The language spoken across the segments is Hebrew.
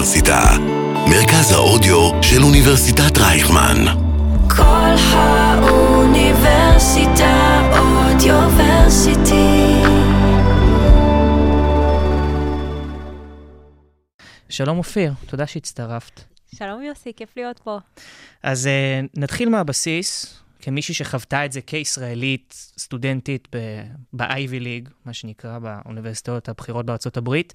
האוניברסיטה, מרכז האודיו של אוניברסיטת רייכמן. כל האוניברסיטה אודיוורסיטי. שלום אופיר, תודה שהצטרפת. שלום יוסי, כיף להיות פה. אז uh, נתחיל מהבסיס, כמישהי שחוותה את זה כישראלית, סטודנטית ב-Ivy League, מה שנקרא, באוניברסיטאות הבכירות בארצות הברית.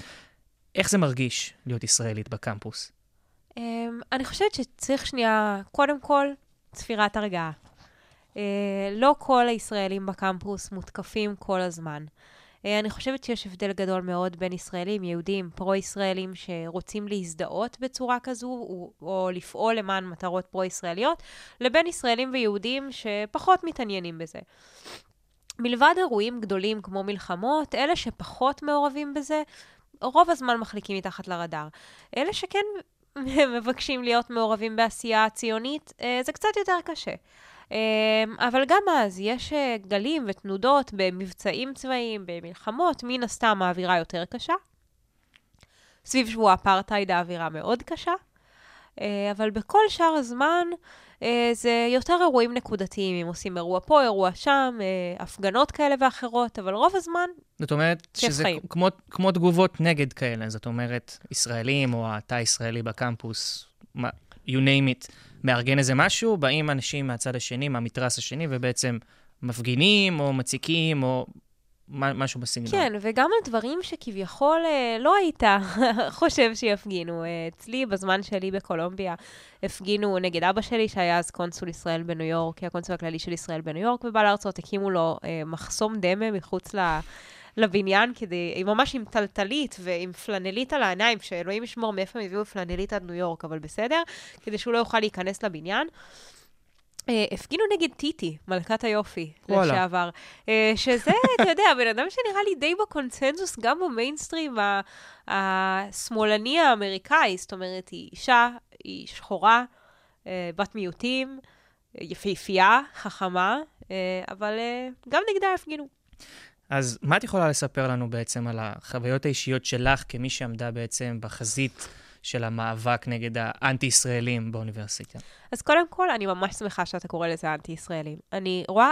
איך זה מרגיש להיות ישראלית בקמפוס? Um, אני חושבת שצריך שנייה, קודם כל, צפירת הרגעה. Uh, לא כל הישראלים בקמפוס מותקפים כל הזמן. Uh, אני חושבת שיש הבדל גדול מאוד בין ישראלים, יהודים, פרו-ישראלים שרוצים להזדהות בצורה כזו, או, או לפעול למען מטרות פרו-ישראליות, לבין ישראלים ויהודים שפחות מתעניינים בזה. מלבד אירועים גדולים כמו מלחמות, אלה שפחות מעורבים בזה, רוב הזמן מחליקים מתחת לרדאר. אלה שכן מבקשים להיות מעורבים בעשייה הציונית, אה, זה קצת יותר קשה. אה, אבל גם אז יש אה, גלים ותנודות במבצעים צבאיים, במלחמות, מן הסתם האווירה יותר קשה. סביב שבוע אפרטהייד האווירה מאוד קשה. אבל בכל שאר הזמן זה יותר אירועים נקודתיים, אם עושים אירוע פה, אירוע שם, אה, הפגנות כאלה ואחרות, אבל רוב הזמן, זאת אומרת, שזה חיים. כמו, כמו תגובות נגד כאלה, זאת אומרת, ישראלים או התא הישראלי בקמפוס, you name it, מארגן איזה משהו, באים אנשים מהצד השני, מהמתרס השני, ובעצם מפגינים או מציקים או משהו בסגנון. כן, וגם על דברים שכביכול אה, לא היית חושב שיפגינו. אה, אצלי, בזמן שלי בקולומביה, הפגינו נגד אבא שלי, שהיה אז קונסול ישראל בניו יורק, הקונסול הכללי של ישראל בניו יורק, ובא להרצות, הקימו לו אה, מחסום דמה מחוץ ל... לבניין, כדי, ממש עם טלטלית ועם פלנלית על העיניים, שאלוהים ישמור מאיפה הם הביאו פלנלית עד ניו יורק, אבל בסדר, כדי שהוא לא יוכל להיכנס לבניין. אה, הפגינו נגד טיטי, מלכת היופי, וואלה. לשעבר. אה, שזה, אתה יודע, בן אדם שנראה לי די בקונצנזוס, גם במיינסטרים השמאלני האמריקאי, זאת אומרת, היא אישה, היא שחורה, אה, בת מיעוטים, יפהפייה, חכמה, אה, אבל אה, גם נגדה הפגינו. אז מה את יכולה לספר לנו בעצם על החוויות האישיות שלך כמי שעמדה בעצם בחזית של המאבק נגד האנטי-ישראלים באוניברסיטה? אז קודם כל, אני ממש שמחה שאתה קורא לזה אנטי-ישראלים. אני רואה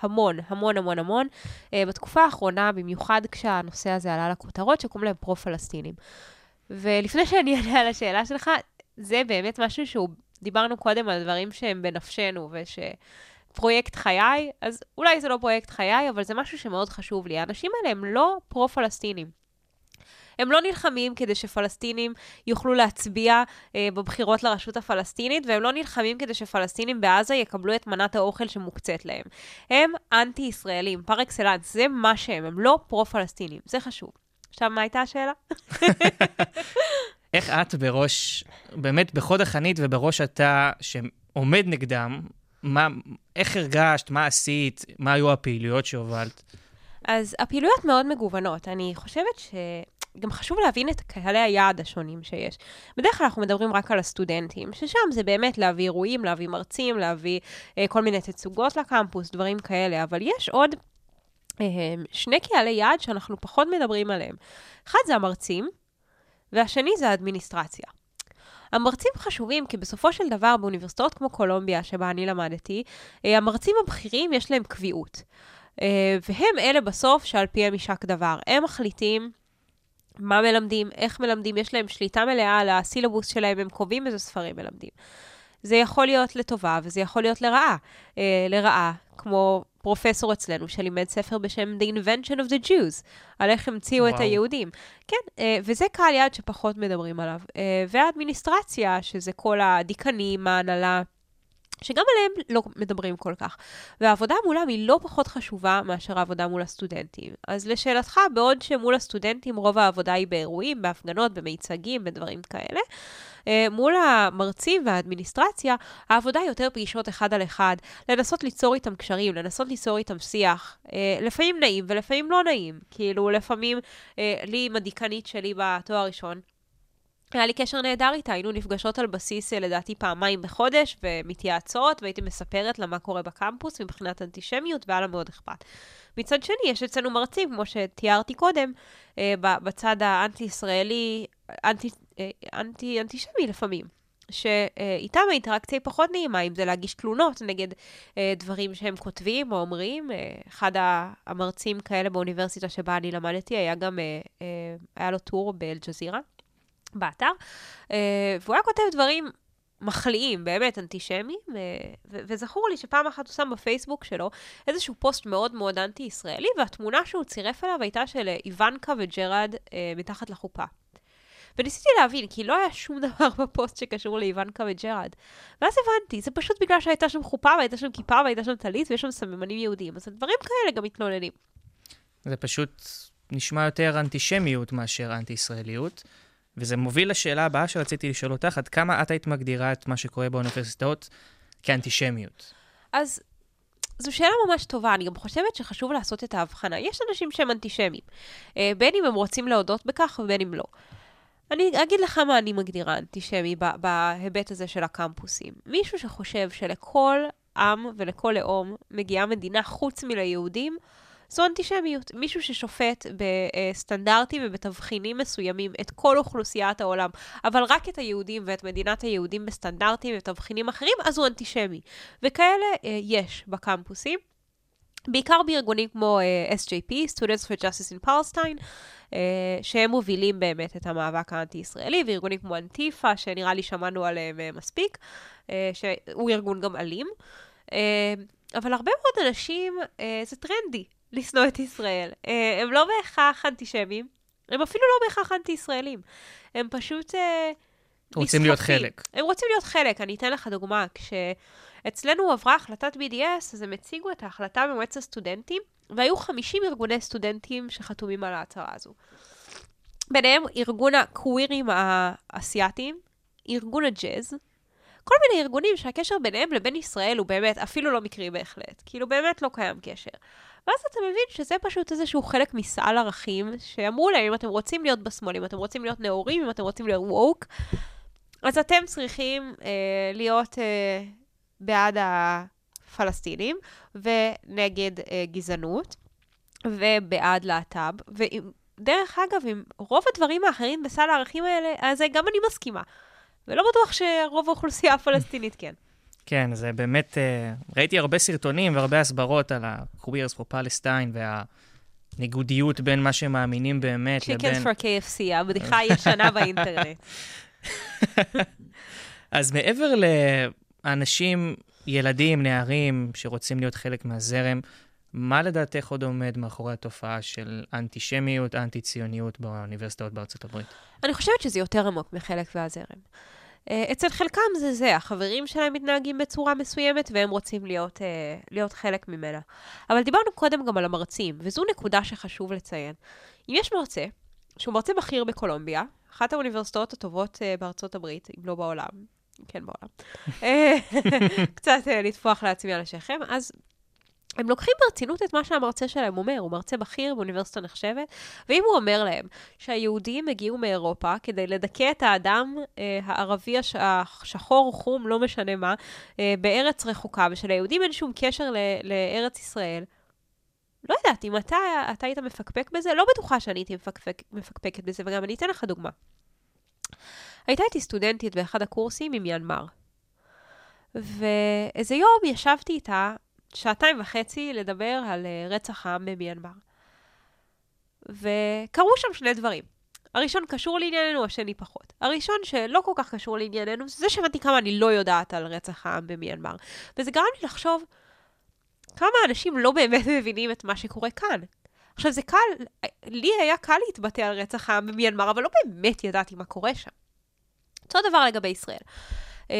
המון, המון, המון, המון, uh, בתקופה האחרונה, במיוחד כשהנושא הזה עלה לכותרות, שקוראים להם פרו-פלסטינים. ולפני שאני אענה על השאלה שלך, זה באמת משהו שהוא, דיברנו קודם על דברים שהם בנפשנו, וש... פרויקט חיי, אז אולי זה לא פרויקט חיי, אבל זה משהו שמאוד חשוב לי. האנשים האלה הם לא פרו-פלסטינים. הם לא נלחמים כדי שפלסטינים יוכלו להצביע אה, בבחירות לרשות הפלסטינית, והם לא נלחמים כדי שפלסטינים בעזה יקבלו את מנת האוכל שמוקצית להם. הם אנטי-ישראלים, פר אקסלנס, זה מה שהם, הם לא פרו-פלסטינים, זה חשוב. עכשיו, מה הייתה השאלה? איך את בראש, באמת בחוד החנית ובראש התא שעומד נגדם, מה, איך הרגשת, מה עשית, מה היו הפעילויות שהובלת? אז הפעילויות מאוד מגוונות. אני חושבת ש... גם חשוב להבין את קהלי היעד השונים שיש. בדרך כלל אנחנו מדברים רק על הסטודנטים, ששם זה באמת להביא אירועים, להביא מרצים, להביא אה, כל מיני תצוגות לקמפוס, דברים כאלה, אבל יש עוד אה, שני קהלי יעד שאנחנו פחות מדברים עליהם. אחד זה המרצים, והשני זה האדמיניסטרציה. המרצים חשובים כי בסופו של דבר באוניברסיטאות כמו קולומביה, שבה אני למדתי, אה, המרצים הבכירים יש להם קביעות. אה, והם אלה בסוף שעל פיהם יישק דבר. הם מחליטים מה מלמדים, איך מלמדים, יש להם שליטה מלאה על הסילבוס שלהם, הם קובעים איזה ספרים מלמדים. זה יכול להיות לטובה וזה יכול להיות לרעה. אה, לרעה, כמו פרופסור אצלנו שלימד ספר בשם The Invention of the Jews, על איך המציאו את וואו. היהודים. כן, אה, וזה קהל יעד שפחות מדברים עליו. אה, והאדמיניסטרציה, שזה כל הדיקנים, ההנהלה, שגם עליהם לא מדברים כל כך. והעבודה מולם היא לא פחות חשובה מאשר העבודה מול הסטודנטים. אז לשאלתך, בעוד שמול הסטודנטים רוב העבודה היא באירועים, בהפגנות, במיצגים, בדברים כאלה, אה, מול המרצים והאדמיניסטרציה, העבודה היא יותר פגישות אחד על אחד, לנסות ליצור איתם קשרים, לנסות ליצור איתם שיח, אה, לפעמים נעים ולפעמים לא נעים. כאילו, לפעמים, אה, לי עם הדיקנית שלי בתואר הראשון, היה לי קשר נהדר איתה, היינו נפגשות על בסיס אה, לדעתי פעמיים בחודש ומתייעצות, והייתי מספרת לה מה קורה בקמפוס מבחינת אנטישמיות, והיה לה מאוד אכפת. מצד שני, יש אצלנו מרצים, כמו שתיארתי קודם, אה, בצד האנטי-ישראלי, אנטי, אה, אנטי, אנטישמי לפעמים. שאיתם האינטראקציה היא פחות נעימה, אם זה להגיש תלונות נגד אה, דברים שהם כותבים או אומרים. אה, אחד המרצים כאלה באוניברסיטה שבה אני למדתי, היה גם, אה, אה, היה לו טור באל-ג'זירה, באתר, אה, והוא היה כותב דברים מחליאים, באמת אנטישמיים, אה, ו- וזכור לי שפעם אחת הוא שם בפייסבוק שלו איזשהו פוסט מאוד מאוד אנטי-ישראלי, והתמונה שהוא צירף אליו הייתה של אה, איוונקה וג'רד אה, מתחת לחופה. וניסיתי להבין, כי לא היה שום דבר בפוסט שקשור לאיוונקה וג'רד. ואז הבנתי, זה פשוט בגלל שהייתה שם חופה, והייתה שם כיפה, והייתה שם טלית, ויש שם סממנים יהודיים. אז הדברים כאלה גם מתלוננים. זה פשוט נשמע יותר אנטישמיות מאשר אנטי-ישראליות. וזה מוביל לשאלה הבאה שרציתי לשאול אותך, עד כמה את היית מגדירה את מה שקורה באוניברסיטאות כאנטישמיות? אז זו שאלה ממש טובה, אני גם חושבת שחשוב לעשות את ההבחנה. יש אנשים שהם אנטישמים, אה, בין אם הם רוצים להודות בכך ובין אם לא. אני אגיד לך מה אני מגדירה אנטישמי בהיבט הזה של הקמפוסים. מישהו שחושב שלכל עם ולכל לאום מגיעה מדינה חוץ מליהודים, זו אנטישמיות. מישהו ששופט בסטנדרטים ובתבחינים מסוימים את כל אוכלוסיית העולם, אבל רק את היהודים ואת מדינת היהודים בסטנדרטים ובתבחינים אחרים, אז הוא אנטישמי. וכאלה אה, יש בקמפוסים. בעיקר בארגונים כמו uh, אה, SJP, Students for Justice in Palestine, uh, שהם מובילים באמת את המאבק האנטי-ישראלי, וארגונים כמו אנטיפה, שנראה לי שמענו עליהם uh, מספיק, uh, שהוא ארגון גם אלים. Uh, אבל הרבה מאוד אנשים, uh, זה טרנדי לשנוא את ישראל. Uh, הם לא בהכרח אנטישמים, הם אפילו לא בהכרח אנטי-ישראלים. הם פשוט... Uh, רוצים להיות חלק. הם רוצים להיות חלק. אני אתן לך דוגמה. כשאצלנו עברה החלטת BDS, אז הם הציגו את ההחלטה במועצת הסטודנטים, והיו 50 ארגוני סטודנטים שחתומים על ההצהרה הזו. ביניהם ארגון הקווירים האסייתיים, ארגון הג'אז, כל מיני ארגונים שהקשר ביניהם לבין ישראל הוא באמת אפילו לא מקרי בהחלט. כאילו, באמת לא קיים קשר. ואז אתה מבין שזה פשוט איזשהו חלק מסל ערכים, שאמרו להם, אם אתם רוצים להיות בשמאל, אם אתם רוצים להיות נאורים, אם אתם רוצים להיות ווק, אז אתם צריכים אה, להיות אה, בעד הפלסטינים ונגד אה, גזענות ובעד להט"ב. ודרך אגב, עם רוב הדברים האחרים בסל הערכים האלה, אז גם אני מסכימה. ולא בטוח שרוב האוכלוסייה הפלסטינית כן. כן, זה באמת, אה, ראיתי הרבה סרטונים והרבה הסברות על ה-Queers for Palestine והניגודיות בין מה שהם מאמינים באמת Chickens לבין... Chickens for KFC, הבדיחה הישנה באינטרנט. אז מעבר לאנשים, ילדים, נערים, שרוצים להיות חלק מהזרם, מה לדעתך עוד עומד מאחורי התופעה של אנטישמיות, אנטי-ציוניות באוניברסיטאות בארצות הברית? אני חושבת שזה יותר עמוק מחלק והזרם. אה, אצל חלקם זה זה, החברים שלהם מתנהגים בצורה מסוימת והם רוצים להיות, אה, להיות חלק ממנה. אבל דיברנו קודם גם על המרצים, וזו נקודה שחשוב לציין. אם יש מרצה, שהוא מרצה בכיר בקולומביה, אחת האוניברסיטאות הטובות uh, בארצות הברית, אם לא בעולם, כן בעולם, אה, קצת לטפוח לעצמי על השכם, אז הם לוקחים ברצינות את מה שהמרצה שלהם אומר, הוא מרצה בכיר באוניברסיטה נחשבת, ואם הוא אומר להם שהיהודים הגיעו מאירופה כדי לדכא את האדם אה, הערבי הש... השחור, חום, לא משנה מה, אה, בארץ רחוקה, ושליהודים אין שום קשר ל... לארץ ישראל, לא יודעת, אם אתה, אתה היית מפקפק בזה, לא בטוחה שאני הייתי מפקפק, מפקפקת בזה, וגם אני אתן לך דוגמה. הייתה איתי סטודנטית באחד הקורסים ממיינמר. ואיזה יום ישבתי איתה שעתיים וחצי לדבר על אה, רצח העם במיינמר. וקרו שם שני דברים. הראשון קשור לענייננו, השני פחות. הראשון שלא כל כך קשור לענייננו, זה שהבנתי כמה אני לא יודעת על רצח העם במיינמר. וזה גרם לי לחשוב, כמה אנשים לא באמת מבינים את מה שקורה כאן. עכשיו, זה קל, לי היה קל להתבטא על רצח העם במיינמר, אבל לא באמת ידעתי מה קורה שם. אותו דבר לגבי ישראל. Um,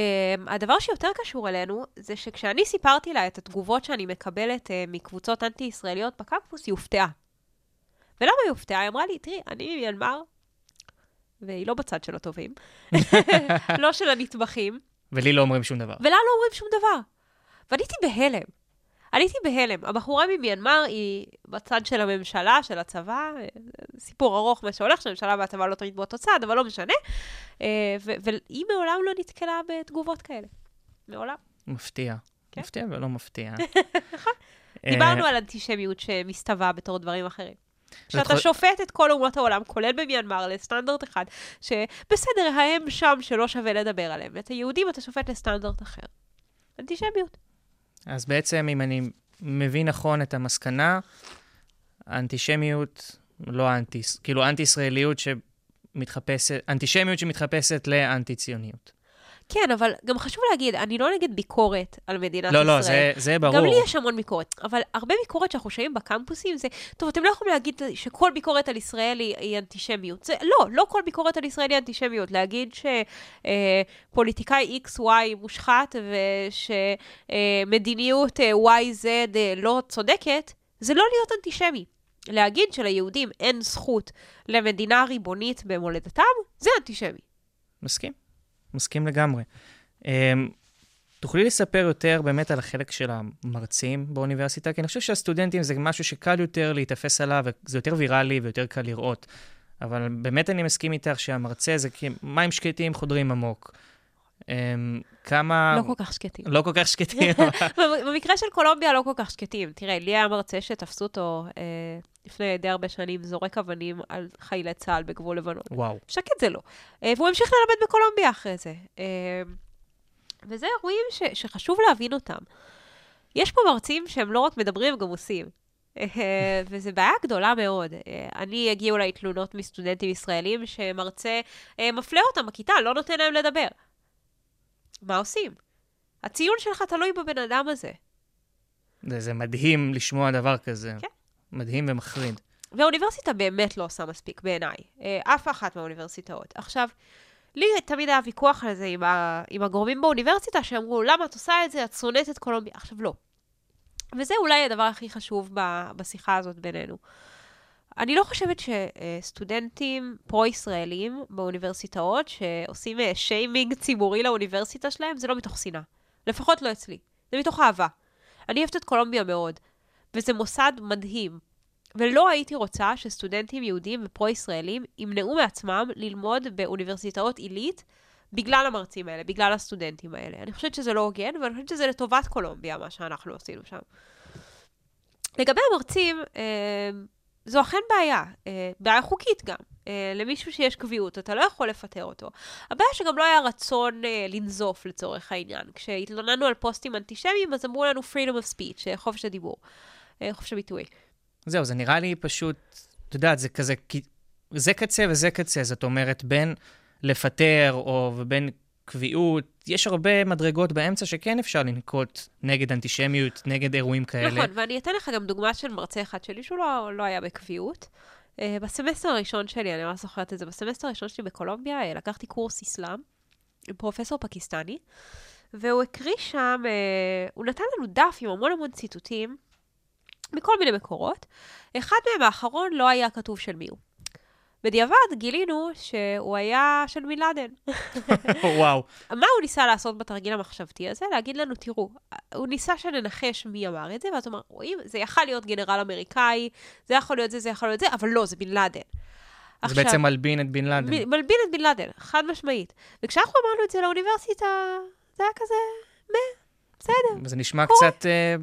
הדבר שיותר קשור אלינו, זה שכשאני סיפרתי לה את התגובות שאני מקבלת uh, מקבוצות אנטי-ישראליות בקמפוס, היא הופתעה. ולמה היא הופתעה? היא אמרה לי, תראי, אני ממיינמר, והיא לא בצד של הטובים, לא של הנטבחים. ולי לא אומרים שום דבר. ולה לא אומרים שום דבר. ואני הייתי בהלם. עליתי בהלם. הבחורה ממיינמר היא בצד של הממשלה, של הצבא, סיפור ארוך מה שהולך, שהממשלה והצבא לא תמיד באותו צד, אבל לא משנה. אה, והיא מעולם לא נתקלה בתגובות כאלה. מעולם. מפתיע. כן? מפתיע ולא מפתיע. נכון. דיברנו על אנטישמיות שמסתווה בתור דברים אחרים. שאתה שופט את כל אומות העולם, כולל במיינמר, לסטנדרט אחד, שבסדר, הם שם שלא שווה לדבר עליהם. ואת היהודים אתה שופט לסטנדרט אחר. אנטישמיות. אז בעצם, אם אני מבין נכון את המסקנה, האנטישמיות, לא אנטי, כאילו אנטי-ישראליות שמתחפשת, אנטישמיות שמתחפשת לאנטי-ציוניות. כן, אבל גם חשוב להגיד, אני לא נגד ביקורת על מדינת לא, ישראל. לא, זה, זה ברור. גם לי יש המון ביקורת, אבל הרבה ביקורת שאנחנו שומעים בקמפוסים זה, טוב, אתם לא יכולים להגיד שכל ביקורת על ישראל היא, היא אנטישמיות. זה, לא, לא כל ביקורת על ישראל היא אנטישמיות. להגיד שפוליטיקאי XY מושחת ושמדיניות אה, YZ אה, לא צודקת, זה לא להיות אנטישמי. להגיד שליהודים אין זכות למדינה ריבונית במולדתם, זה אנטישמי. מסכים, מסכים לגמרי. Um, תוכלי לספר יותר באמת על החלק של המרצים באוניברסיטה? כי אני חושב שהסטודנטים זה משהו שקל יותר להיתפס עליו, וזה יותר ויראלי ויותר קל לראות. אבל באמת אני מסכים איתך שהמרצה זה מים שקטים חודרים עמוק. Um, כמה... לא כל כך שקטים. לא כל כך שקטים. במקרה של קולומביה לא כל כך שקטים. תראה, לי היה מרצה שתפסו אותו אה, לפני די הרבה שנים, זורק אבנים על חיילי צה"ל בגבול לבנון. וואו. שקט זה לא. אה, והוא המשיך ללמד בקולומביה אחרי זה. אה, וזה אירועים ש, שחשוב להבין אותם. יש פה מרצים שהם לא רק מדברים, הם גם עושים. אה, וזו בעיה גדולה מאוד. אני, הגיעו אליי תלונות מסטודנטים ישראלים שמרצה מפלה אותם בכיתה, לא נותן להם לדבר. מה עושים? הציון שלך תלוי בבן אדם הזה. זה, זה מדהים לשמוע דבר כזה. כן. מדהים ומחריד. והאוניברסיטה באמת לא עושה מספיק בעיניי. אה, אף אחת מהאוניברסיטאות. עכשיו, לי תמיד היה ויכוח על זה עם, ה, עם הגורמים באוניברסיטה, שאמרו, למה את עושה את זה? את שונאת את קולומביה. עכשיו, לא. וזה אולי הדבר הכי חשוב ב, בשיחה הזאת בינינו. אני לא חושבת שסטודנטים פרו-ישראלים באוניברסיטאות, שעושים אה, שיימינג ציבורי לאוניברסיטה שלהם, זה לא מתוך שנאה. לפחות לא אצלי. זה מתוך אהבה. אני אוהבת את קולומביה מאוד, וזה מוסד מדהים. ולא הייתי רוצה שסטודנטים יהודים ופרו-ישראלים ימנעו מעצמם ללמוד באוניברסיטאות עילית בגלל המרצים האלה, בגלל הסטודנטים האלה. אני חושבת שזה לא הוגן, ואני חושבת שזה לטובת קולומביה, מה שאנחנו עשינו שם. לגבי המרצים, אה, זו אכן בעיה, אה, בעיה חוקית גם. אה, למישהו שיש קביעות, אתה לא יכול לפטר אותו. הבעיה שגם לא היה רצון לנזוף לצורך העניין. כשהתלוננו על פוסטים אנטישמיים, אז אמרו לנו freedom of speech, חופש הדיבור, חופש הביטוי. זהו, זה נראה לי פשוט, את יודעת, זה כזה, זה קצה וזה קצה, זאת אומרת, בין לפטר או ובין קביעות, יש הרבה מדרגות באמצע שכן אפשר לנקוט נגד אנטישמיות, נגד אירועים כאלה. נכון, ואני אתן לך גם דוגמה של מרצה אחד שלי, שהוא לא, לא היה בקביעות. אה, בסמסטר הראשון שלי, אני ממש זוכרת את זה, בסמסטר הראשון שלי בקולומביה, אה, לקחתי קורס אסלאם עם פרופסור פקיסטני, והוא הקריא שם, אה, הוא נתן לנו דף עם המון המון ציטוטים מכל מיני מקורות. אחד מהם, האחרון, לא היה כתוב של מי הוא. בדיעבד גילינו שהוא היה של בן לאדן. וואו. מה הוא ניסה לעשות בתרגיל המחשבתי הזה? להגיד לנו, תראו, הוא ניסה שננחש מי אמר את זה, ואז הוא אמר, רואים, זה יכל להיות גנרל אמריקאי, זה יכול להיות זה, זה יכול להיות זה, אבל לא, זה בן לאדן. זה בעצם מלבין את בן לאדן. מ- מלבין את בן לאדן, חד משמעית. וכשאנחנו אמרנו את זה לאוניברסיטה, זה היה כזה, מה, בסדר. וזה נשמע קורה. קצת אה,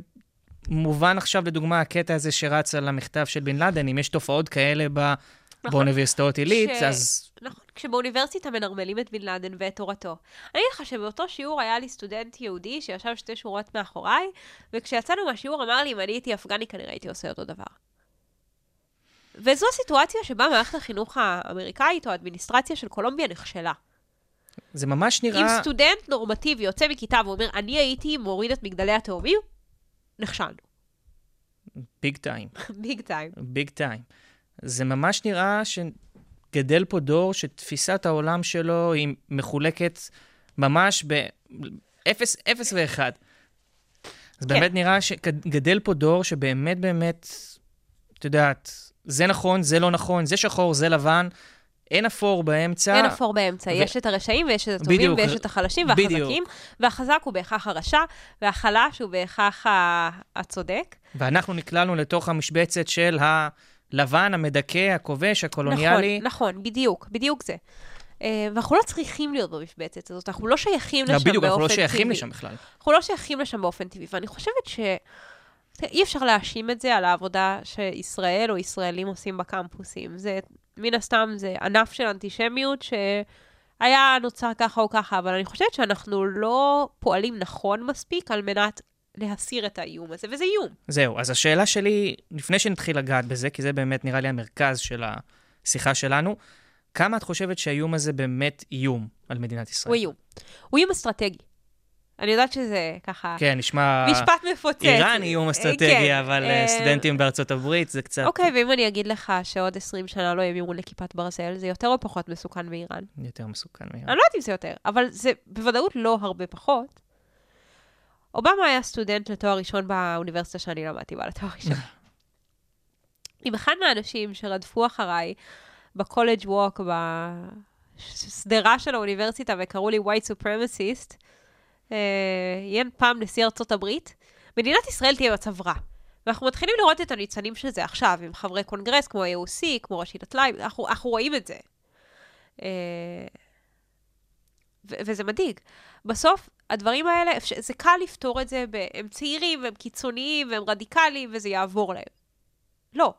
מובן עכשיו, לדוגמה, הקטע הזה שרץ על המכתב של בן לאדן, אם יש תופעות כאלה ב... נכון. באוניברסיטאות עילית, ש- אז נכון, כשבאוניברסיטה מנרמלים את בן לאדן ואת תורתו. אני אגיד לך שבאותו שיעור היה לי סטודנט יהודי שישב שתי שורות מאחוריי, וכשיצאנו מהשיעור אמר לי, אם אני הייתי אפגני, כנראה הייתי עושה אותו דבר. וזו הסיטואציה שבה מערכת החינוך האמריקאית או האדמיניסטרציה של קולומביה נכשלה. זה ממש אם נראה... סטודנט נורמטיבי יוצא מכיתה ואומר, אני הייתי מוריד את מגדלי התאומים, נכשלנו. Big time. Big time. Big time. זה ממש נראה שגדל פה דור שתפיסת העולם שלו היא מחולקת ממש באפס אפס ואחד. אז כן. באמת נראה שגדל פה דור שבאמת באמת, את יודעת, זה נכון, זה לא נכון, זה שחור, זה לבן, אין אפור באמצע. אין אפור באמצע, ו- יש את הרשעים ויש את הטובים בדיוק, ויש את החלשים בדיוק. והחזקים, והחזק הוא בהכרח הרשע, והחלש הוא בהכרח הצודק. ואנחנו נקלענו לתוך המשבצת של הלבן, המדכא, הכובש, הקולוניאלי. נכון, נכון, בדיוק, בדיוק זה. אה, ואנחנו לא צריכים להיות במשבצת הזאת, אנחנו לא שייכים לשם לא, באופן טבעי. בדיוק, אנחנו לא שייכים לשם בכלל. אנחנו לא שייכים לשם באופן טבעי, ואני חושבת ש... אי אפשר להאשים את זה על העבודה שישראל או ישראלים עושים בקמפוסים. זה, מן הסתם, זה ענף של אנטישמיות שהיה נוצר ככה או ככה, אבל אני חושבת שאנחנו לא פועלים נכון מספיק על מנת להסיר את האיום הזה, וזה איום. זהו, אז השאלה שלי, לפני שנתחיל לגעת בזה, כי זה באמת נראה לי המרכז של השיחה שלנו, כמה את חושבת שהאיום הזה באמת איום על מדינת ישראל? הוא איום. הוא איום אסטרטגי. אני יודעת שזה ככה... כן, נשמע... משפט מפוצץ. איראן איום אסטרטגי, כן, אבל אה... סטודנטים בארצות הברית זה קצת... אוקיי, ואם אני אגיד לך שעוד 20 שנה לא ימירו לכיפת ברזל, זה יותר או פחות מסוכן מאיראן? יותר מסוכן מאיראן. אני לא יודעת אם זה יותר, אבל זה בוודאות לא הרבה פחות. אובמה היה סטודנט לתואר ראשון באוניברסיטה שאני למדתי בה, לתואר ראשון. עם אחד מהאנשים שרדפו אחריי בקולג' ווק, בשדרה של האוניברסיטה, וקראו לי white supremacist, עיין אה, פעם נשיא ארצות הברית, מדינת ישראל תהיה במצב רע. ואנחנו מתחילים לראות את הניצנים של זה עכשיו, עם חברי קונגרס כמו ה-AOC, כמו ראשית הטלאי, אנחנו, אנחנו רואים את זה. אה, וזה מדאיג. בסוף, הדברים האלה, זה קל לפתור את זה, הם צעירים, הם קיצוניים, והם רדיקליים, וזה יעבור להם. לא.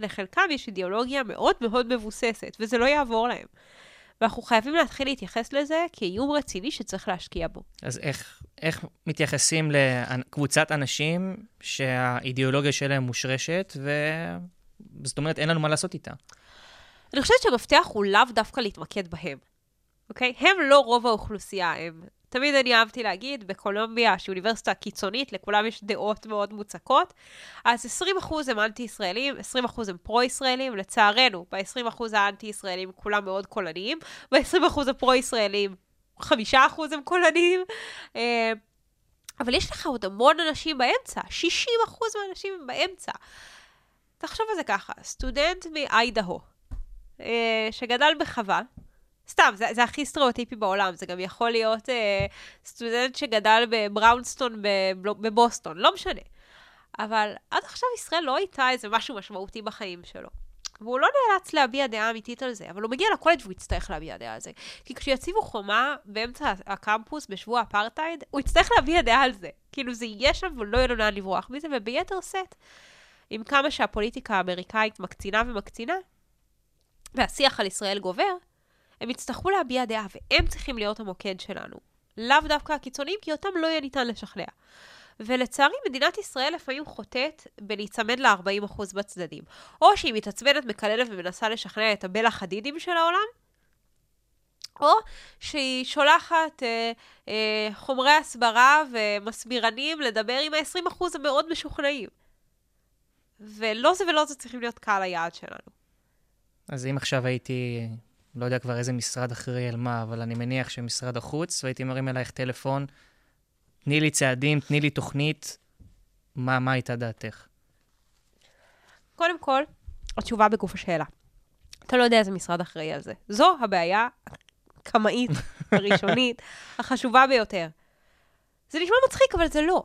לחלקם יש אידיאולוגיה מאוד מאוד מבוססת, וזה לא יעבור להם. ואנחנו חייבים להתחיל להתייחס לזה כאיום רציני שצריך להשקיע בו. אז איך, איך מתייחסים לקבוצת אנשים שהאידיאולוגיה שלהם מושרשת, וזאת אומרת, אין לנו מה לעשות איתה? אני חושבת שהמפתח הוא לאו דווקא להתמקד בהם, אוקיי? הם לא רוב האוכלוסייה, הם תמיד אני אהבתי להגיד, בקולומביה, שהיא אוניברסיטה קיצונית, לכולם יש דעות מאוד מוצקות, אז 20% הם אנטי-ישראלים, 20% הם פרו-ישראלים, לצערנו, ב-20% האנטי-ישראלים כולם מאוד קולניים, ב-20% הפרו-ישראלים 5% הם קולניים. אה, אבל יש לך עוד המון אנשים באמצע, 60% מהאנשים הם באמצע. תחשוב על זה ככה, סטודנט מאיידהו, אה, שגדל בחווה, סתם, זה, זה הכי סטריאוטיפי בעולם, זה גם יכול להיות אה, סטודנט שגדל בבראונסטון בבוסטון, לא משנה. אבל עד עכשיו ישראל לא הייתה איזה משהו משמעותי בחיים שלו. והוא לא נאלץ להביע דעה אמיתית על זה, אבל הוא מגיע לקולג' והוא יצטרך להביע דעה על זה. כי כשיציבו חומה באמצע הקמפוס בשבוע אפרטהייד, הוא יצטרך להביע דעה על זה. כאילו זה יהיה שם ולא יהיה לו לאן לברוח מזה, וביתר שאת, עם כמה שהפוליטיקה האמריקאית מקצינה ומקצינה, והשיח על ישראל גובר, הם יצטרכו להביע דעה, והם צריכים להיות המוקד שלנו. לאו דווקא הקיצוניים, כי אותם לא יהיה ניתן לשכנע. ולצערי, מדינת ישראל לפעמים חוטאת בלהיצמד ל-40% בצדדים. או שהיא מתעצבנת, מקללת ומנסה לשכנע את הבל החדידים של העולם, או שהיא שולחת אה, אה, חומרי הסברה ומסבירנים לדבר עם ה-20% המאוד משוכנעים. ולא זה ולא זה צריכים להיות קהל היעד שלנו. אז אם עכשיו הייתי לא יודע כבר איזה משרד אחראי על מה, אבל אני מניח שמשרד החוץ, והייתי מרים אלייך טלפון, תני לי צעדים, תני לי תוכנית, מה, מה הייתה דעתך? קודם כל, התשובה בגוף השאלה. אתה לא יודע איזה משרד אחראי על זה. זו הבעיה הקמאית, הראשונית, החשובה ביותר. זה נשמע מצחיק, אבל זה לא.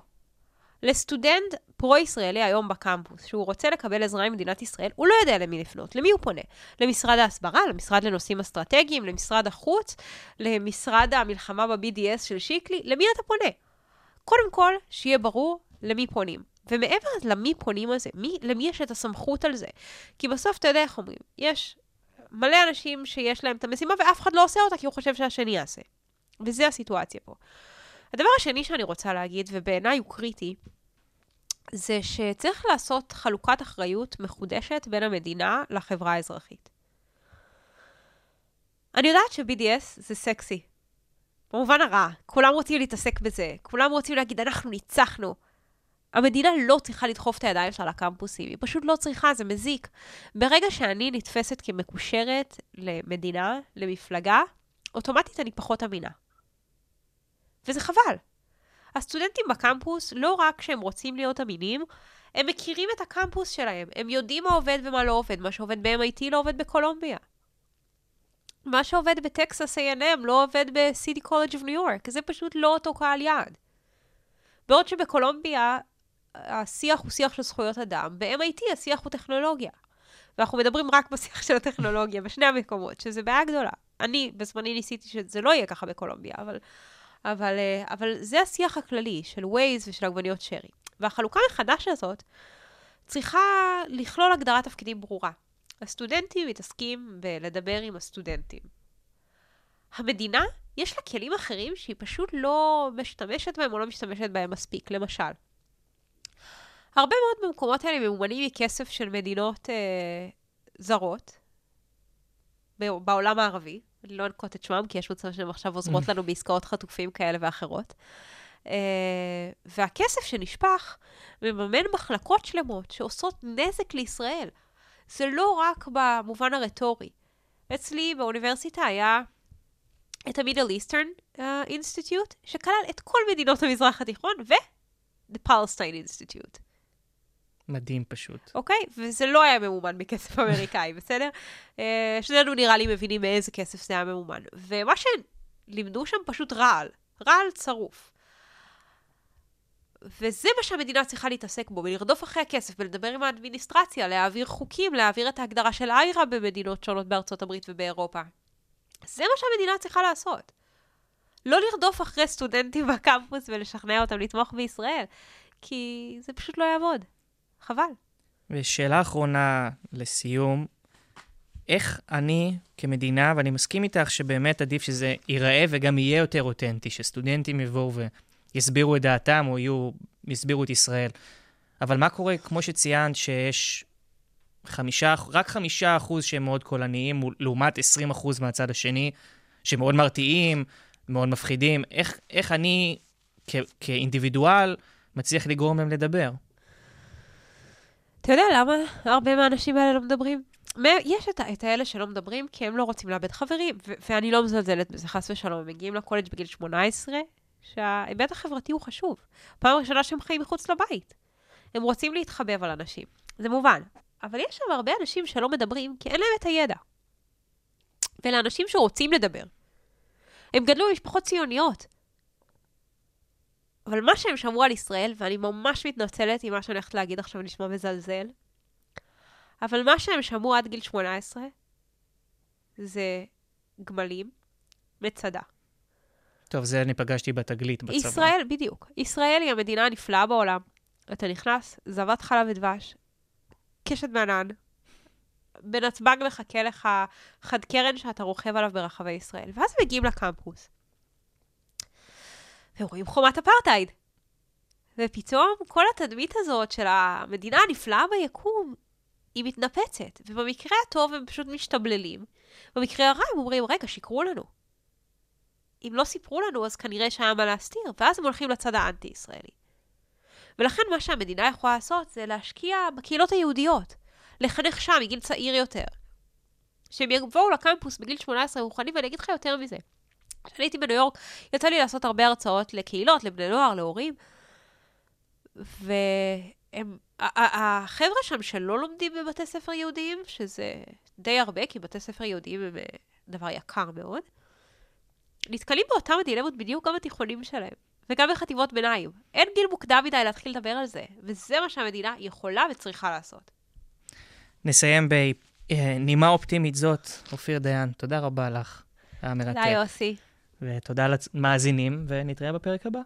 לסטודנט פרו-ישראלי היום בקמפוס, שהוא רוצה לקבל עזרה ממדינת ישראל, הוא לא יודע למי לפנות. למי הוא פונה? למשרד ההסברה, למשרד לנושאים אסטרטגיים, למשרד החוץ, למשרד המלחמה ב-BDS של שיקלי? למי אתה פונה? קודם כל, שיהיה ברור למי פונים. ומעבר למי פונים על זה, מי, למי יש את הסמכות על זה? כי בסוף, אתה יודע איך אומרים, יש מלא אנשים שיש להם את המשימה ואף אחד לא עושה אותה כי הוא חושב שהשני יעשה. וזה הסיטואציה פה. הדבר השני שאני רוצה להגיד, ובעיניי הוא קריטי, זה שצריך לעשות חלוקת אחריות מחודשת בין המדינה לחברה האזרחית. אני יודעת ש-BDS זה סקסי. במובן הרע, כולם רוצים להתעסק בזה, כולם רוצים להגיד, אנחנו ניצחנו. המדינה לא צריכה לדחוף את הידיים שלה לקמפוסים, היא פשוט לא צריכה, זה מזיק. ברגע שאני נתפסת כמקושרת למדינה, למפלגה, אוטומטית אני פחות אמינה. וזה חבל. הסטודנטים בקמפוס, לא רק שהם רוצים להיות אמינים, הם מכירים את הקמפוס שלהם, הם יודעים מה עובד ומה לא עובד, מה שעובד ב-MIT לא עובד בקולומביה. מה שעובד בטקסס A&M לא עובד ב-City College of New York, זה פשוט לא אותו קהל יעד. בעוד שבקולומביה השיח הוא שיח של זכויות אדם, ב-MIT השיח הוא טכנולוגיה. ואנחנו מדברים רק בשיח של הטכנולוגיה, בשני המקומות, שזה בעיה גדולה. אני בזמני ניסיתי שזה לא יהיה ככה בקולומביה, אבל אבל, אה, אבל זה השיח הכללי של ווייז ושל עגבניות שרי. והחלוקה מחדש הזאת צריכה לכלול הגדרת תפקידים ברורה. הסטודנטים מתעסקים בלדבר עם הסטודנטים. המדינה, יש לה כלים אחרים שהיא פשוט לא משתמשת בהם או לא משתמשת בהם מספיק. למשל, הרבה מאוד במקומות האלה ממומנים מכסף של מדינות אה, זרות בעולם הערבי. לא אנקוט את שמם, כי יש מצב שהן עכשיו עוזרות לנו בעסקאות חטופים כאלה ואחרות. Uh, והכסף שנשפך מממן מחלקות שלמות שעושות נזק לישראל. זה לא רק במובן הרטורי. אצלי באוניברסיטה היה את ה-Middle Eastern uh, Institute, שכלל את כל מדינות המזרח התיכון, ו-The Palestine Institute. מדהים פשוט. אוקיי? וזה לא היה ממומן מכסף אמריקאי, בסדר? Uh, שנינו נראה לי מבינים מאיזה כסף זה היה ממומן. ומה שלימדו שם פשוט רעל. רעל צרוף. וזה מה שהמדינה צריכה להתעסק בו, ולרדוף אחרי הכסף, ולדבר עם האדמיניסטרציה, להעביר חוקים, להעביר את ההגדרה של איירה במדינות שונות בארצות הברית ובאירופה. זה מה שהמדינה צריכה לעשות. לא לרדוף אחרי סטודנטים בקמפוס ולשכנע אותם לתמוך בישראל, כי זה פשוט לא יעבוד. חבל. ושאלה אחרונה לסיום, איך אני כמדינה, ואני מסכים איתך שבאמת עדיף שזה ייראה וגם יהיה יותר אותנטי, שסטודנטים יבואו ויסבירו את דעתם או יהיו, יסבירו את ישראל. אבל מה קורה, כמו שציינת, שיש חמישה, רק חמישה אחוז שהם מאוד קולניים, לעומת עשרים אחוז מהצד השני, שמאוד מרתיעים, מאוד מפחידים. איך, איך אני כ- כאינדיבידואל מצליח לגרום להם לדבר? אתה יודע למה הרבה מהאנשים האלה לא מדברים? יש את, את האלה שלא מדברים כי הם לא רוצים לאבד חברים, ו- ואני לא מזלזלת בזה, חס ושלום. הם מגיעים לקולג' בגיל 18, שההיבט החברתי הוא חשוב. פעם ראשונה שהם חיים מחוץ לבית. הם רוצים להתחבב על אנשים. זה מובן. אבל יש שם הרבה אנשים שלא מדברים כי אין להם את הידע. ואלה אנשים שרוצים לדבר. הם גדלו במשפחות ציוניות. אבל מה שהם שמעו על ישראל, ואני ממש מתנצלת אם מה שאני הולכת להגיד עכשיו נשמע מזלזל, אבל מה שהם שמעו עד גיל 18 זה גמלים, מצדה. טוב, זה אני פגשתי בתגלית בצבא. ישראל, בדיוק. ישראל היא המדינה הנפלאה בעולם. אתה נכנס, זבת חלב ודבש, קשת בענן, בנתב"ג מחכה לך חד קרן שאתה רוכב עליו ברחבי ישראל. ואז מגיעים לקמפוס. ורואים חומת אפרטהייד. ופתאום כל התדמית הזאת של המדינה הנפלאה ביקום, היא מתנפצת. ובמקרה הטוב הם פשוט משתבללים. במקרה הרע הם אומרים, רגע, שיקרו לנו. אם לא סיפרו לנו, אז כנראה שהיה מה להסתיר, ואז הם הולכים לצד האנטי-ישראלי. ולכן מה שהמדינה יכולה לעשות זה להשקיע בקהילות היהודיות, לחנך שם מגיל צעיר יותר. שהם יבואו לקמפוס בגיל 18 מוכנים, ואני אגיד לך יותר מזה. כשאני הייתי בניו יורק, יצא לי לעשות הרבה הרצאות לקהילות, לבני נוער, להורים, והם, החבר'ה שם שלא לומדים בבתי ספר יהודיים, שזה די הרבה, כי בתי ספר יהודיים הם אה, דבר יקר מאוד, נתקלים באותם הדילמות בדיוק גם בתיכונים שלהם, וגם בחטיבות ביניים. אין גיל מוקדם מדי להתחיל לדבר על זה, וזה מה שהמדינה יכולה וצריכה לעשות. נסיים בנימה אופטימית זאת, אופיר דיין, תודה רבה לך. היה מרתק. תודה, יוסי. ותודה למאזינים, ונתראה בפרק הבא.